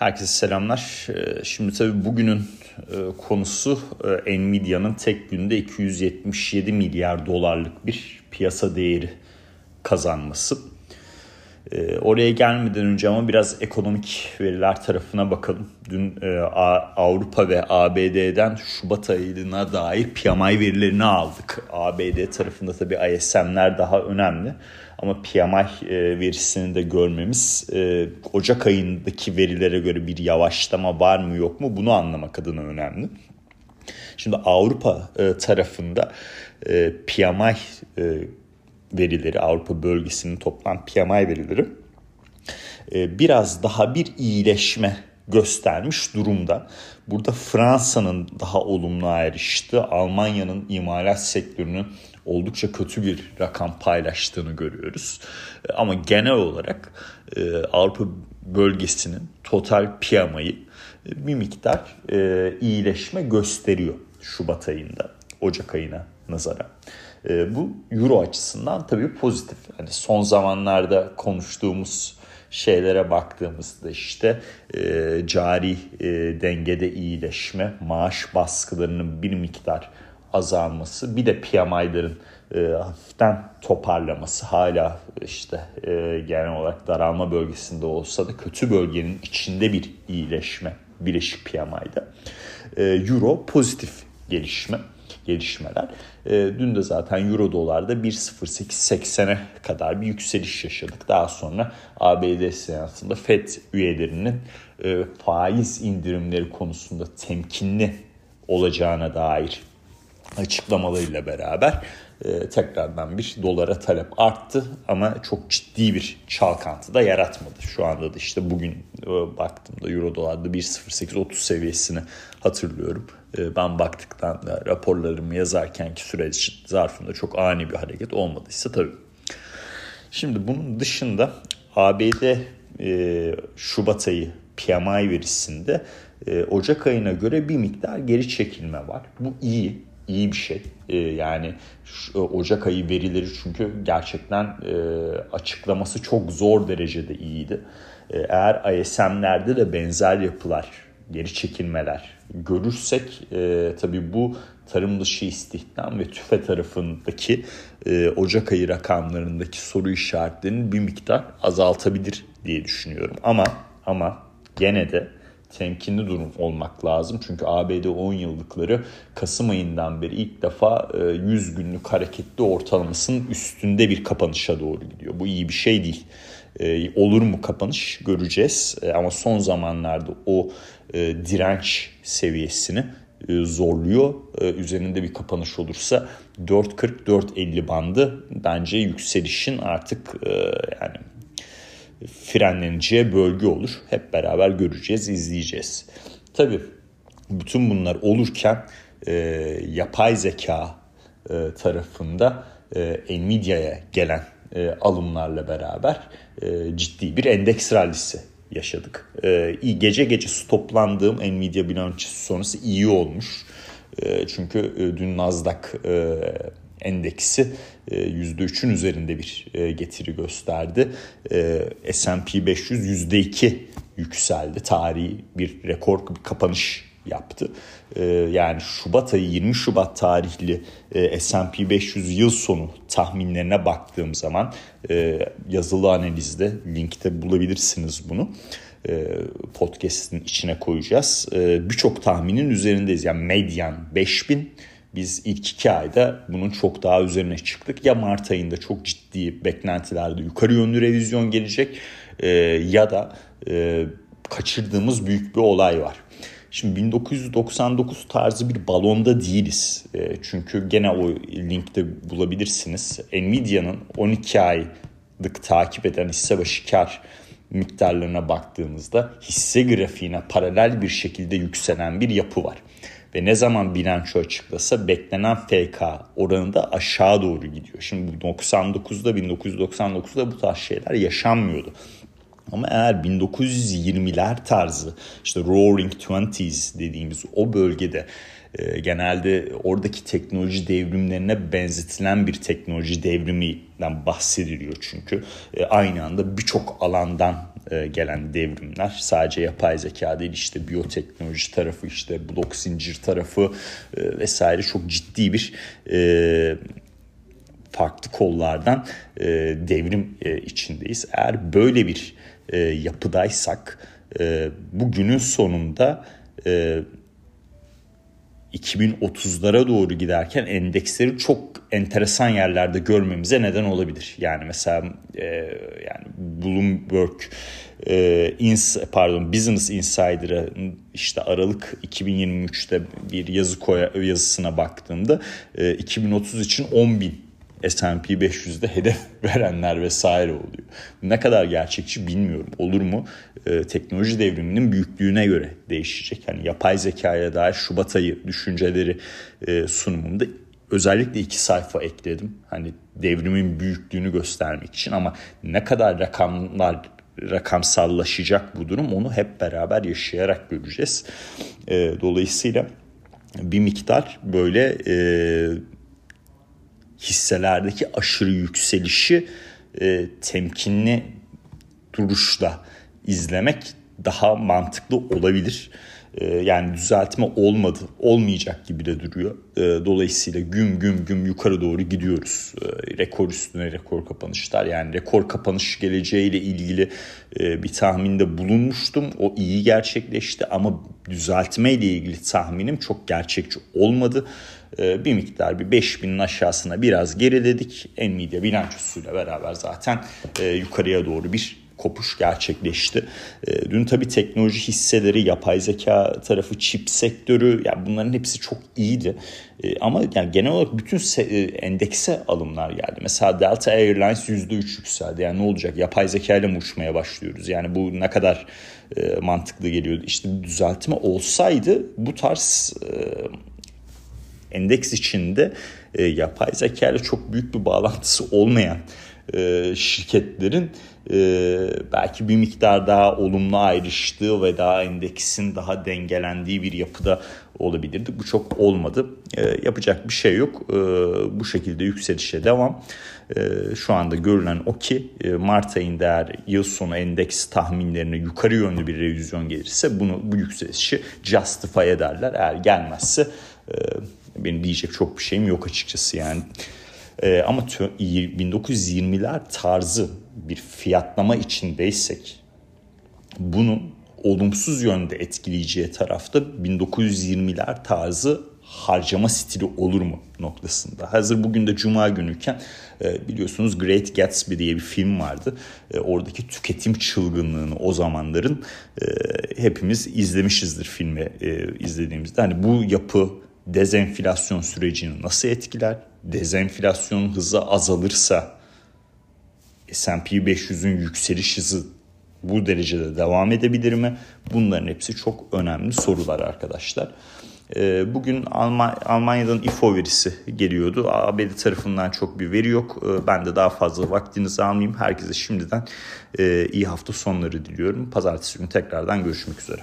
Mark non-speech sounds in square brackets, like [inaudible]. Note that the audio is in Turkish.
Herkese selamlar. Ee, şimdi tabii bugünün e, konusu e, Nvidia'nın tek günde 277 milyar dolarlık bir piyasa değeri kazanması. Ee, oraya gelmeden önce ama biraz ekonomik veriler tarafına bakalım. Dün e, Avrupa ve ABD'den Şubat ayına dair PMI verilerini aldık. ABD tarafında tabii ISM'ler daha önemli. Ama PMI e, verisini de görmemiz e, Ocak ayındaki verilere göre bir yavaşlama var mı yok mu bunu anlamak adına önemli. Şimdi Avrupa tarafında PMI verileri Avrupa bölgesinin toplam PMI verileri e, biraz daha bir iyileşme göstermiş durumda. Burada Fransa'nın daha olumlu ayrıştı. Almanya'nın imalat sektörünün oldukça kötü bir rakam paylaştığını görüyoruz. E, ama genel olarak e, Avrupa bölgesinin total PMI'yi bir miktar iyileşme gösteriyor Şubat ayında, Ocak ayına nazaran. E, bu euro açısından tabii pozitif. Yani son zamanlarda konuştuğumuz şeylere baktığımızda işte e, cari e, dengede iyileşme, maaş baskılarının bir miktar azalması, bir de PMI'ların e, hafiften toparlaması hala işte e, genel olarak daralma bölgesinde olsa da kötü bölgenin içinde bir iyileşme Birleşik PMI'da. E, Euro pozitif gelişme gelişmeler. E, dün de zaten Euro dolarda 1.0880'e kadar bir yükseliş yaşadık. Daha sonra ABD senatında FED üyelerinin e, faiz indirimleri konusunda temkinli olacağına dair açıklamalarıyla beraber e, tekrardan bir dolara talep arttı ama çok ciddi bir çalkantı da yaratmadı. Şu anda da işte bugün e, baktığımda euro dolarda 1.0830 seviyesini hatırlıyorum. E, ben baktıktan da raporlarımı yazarkenki süreç zarfında çok ani bir hareket olmadıysa tabii. Şimdi bunun dışında ABD e, Şubat ayı PMI verisinde e, Ocak ayına göre bir miktar geri çekilme var. Bu iyi iyi bir şey. Ee, yani şu, e, Ocak ayı verileri çünkü gerçekten e, açıklaması çok zor derecede iyiydi. E, eğer ISM'lerde de benzer yapılar, geri çekilmeler görürsek e, tabii bu tarım dışı istihdam ve tüfe tarafındaki e, Ocak ayı rakamlarındaki soru işaretlerini bir miktar azaltabilir diye düşünüyorum. Ama ama gene de temkinli durum olmak lazım. Çünkü ABD 10 yıllıkları Kasım ayından beri ilk defa 100 e, günlük hareketli ortalamasının üstünde bir kapanışa doğru gidiyor. Bu iyi bir şey değil. E, olur mu kapanış göreceğiz. E, ama son zamanlarda o direnç seviyesini zorluyor. Üzerinde bir kapanış olursa 4.40-4.50 bandı bence yükselişin artık yani frenleneceği bölge olur. Hep beraber göreceğiz, izleyeceğiz. Tabii bütün bunlar olurken e, yapay zeka e, tarafında e, Nvidia'ya gelen e, alımlarla beraber e, ciddi bir endeks rallisi yaşadık. E, gece gece stoplandığım Nvidia bilançosu sonrası iyi olmuş. E, çünkü e, dün Nasdaq e, endeksi %3'ün e, üzerinde bir e, getiri gösterdi. S&P 500 %2 yükseldi. Tarihi bir rekor bir kapanış yaptı. Yani Şubat ayı 20 Şubat tarihli S&P 500 yıl sonu tahminlerine baktığım zaman yazılı analizde linkte bulabilirsiniz bunu podcast'in içine koyacağız. Birçok tahminin üzerindeyiz. Yani medyan 5000 biz ilk iki ayda bunun çok daha üzerine çıktık. Ya Mart ayında çok ciddi beklentilerde yukarı yönlü revizyon gelecek e, ya da e, kaçırdığımız büyük bir olay var. Şimdi 1999 tarzı bir balonda değiliz. E, çünkü gene o linkte bulabilirsiniz. Nvidia'nın 12 aylık takip eden hisse başı kar miktarlarına baktığımızda hisse grafiğine paralel bir şekilde yükselen bir yapı var ve ne zaman bilanço açıklasa beklenen FK oranında aşağı doğru gidiyor. Şimdi 99'da 1999'da bu tarz şeyler yaşanmıyordu. Ama eğer 1920'ler tarzı işte Roaring Twenties dediğimiz o bölgede e, genelde oradaki teknoloji devrimlerine benzetilen bir teknoloji devriminden bahsediliyor çünkü. E, aynı anda birçok alandan e, gelen devrimler. Sadece yapay zeka değil işte biyoteknoloji tarafı işte blok zincir tarafı vesaire çok ciddi bir farklı kollardan devrim içindeyiz. Eğer böyle bir e, yapıdaysak e, bugünün sonunda e, 2030'lara doğru giderken endeksleri çok enteresan yerlerde görmemize neden olabilir. Yani mesela e, yani Bloomberg e, ins pardon Business Insider'a işte Aralık 2023'te bir yazı koya yazısına baktığımda e, 2030 için 10 bin S&P 500'de hedef [laughs] verenler vesaire oluyor. Ne kadar gerçekçi bilmiyorum. Olur mu? Ee, teknoloji devriminin büyüklüğüne göre değişecek. Hani yapay zekaya dair Şubat ayı düşünceleri e, sunumumda özellikle iki sayfa ekledim. Hani devrimin büyüklüğünü göstermek için ama ne kadar rakamlar rakamsallaşacak bu durum onu hep beraber yaşayarak göreceğiz. E, dolayısıyla bir miktar böyle e, hisselerdeki aşırı yükselişi e, temkinli duruşla izlemek daha mantıklı olabilir. E, yani düzeltme olmadı, olmayacak gibi de duruyor. E, dolayısıyla güm güm güm yukarı doğru gidiyoruz. E, rekor üstüne rekor kapanışlar. Yani rekor kapanış geleceğiyle ilgili e, bir tahminde bulunmuştum. O iyi gerçekleşti ama düzeltme ile ilgili tahminim çok gerçekçi olmadı. Ee, bir miktar bir 5000'in aşağısına biraz geriledik. Nvidia bilançosuyla beraber zaten e, yukarıya doğru bir kopuş gerçekleşti. E, dün tabii teknoloji hisseleri, yapay zeka tarafı, çip sektörü yani bunların hepsi çok iyiydi. E, ama yani genel olarak bütün endekse alımlar geldi. Mesela Delta Airlines %3 yükseldi. Yani ne olacak? Yapay zeka ile mi uçmaya başlıyoruz? Yani bu ne kadar mantıklı geliyordu? İşte düzeltme olsaydı bu tarz endeks içinde e, yapay zeka ile çok büyük bir bağlantısı olmayan e, şirketlerin e, belki bir miktar daha olumlu ayrıştığı ve daha endeksin daha dengelendiği bir yapıda olabilirdi. Bu çok olmadı. E, yapacak bir şey yok. E, bu şekilde yükselişe devam. E, şu anda görülen o ki e, Mart ayında eğer yıl sonu endeks tahminlerine yukarı yönlü bir revizyon gelirse bunu bu yükselişi justify ederler. Eğer gelmezse e, benim diyecek çok bir şeyim yok açıkçası yani. Ee, ama 1920'ler tarzı bir fiyatlama içindeysek bunun olumsuz yönde etkileyeceği tarafta 1920'ler tarzı harcama stili olur mu noktasında. Hazır bugün de cuma günüyken e, biliyorsunuz Great Gatsby diye bir film vardı. E, oradaki tüketim çılgınlığını o zamanların e, hepimiz izlemişizdir filmi izlediğimizde. Hani bu yapı dezenflasyon sürecini nasıl etkiler? Dezenflasyon hızı azalırsa S&P 500'ün yükseliş hızı bu derecede devam edebilir mi? Bunların hepsi çok önemli sorular arkadaşlar. Ee, bugün Almanya'dan IFO verisi geliyordu. ABD tarafından çok bir veri yok. Ee, ben de daha fazla vaktinizi almayayım. Herkese şimdiden e, iyi hafta sonları diliyorum. Pazartesi günü tekrardan görüşmek üzere.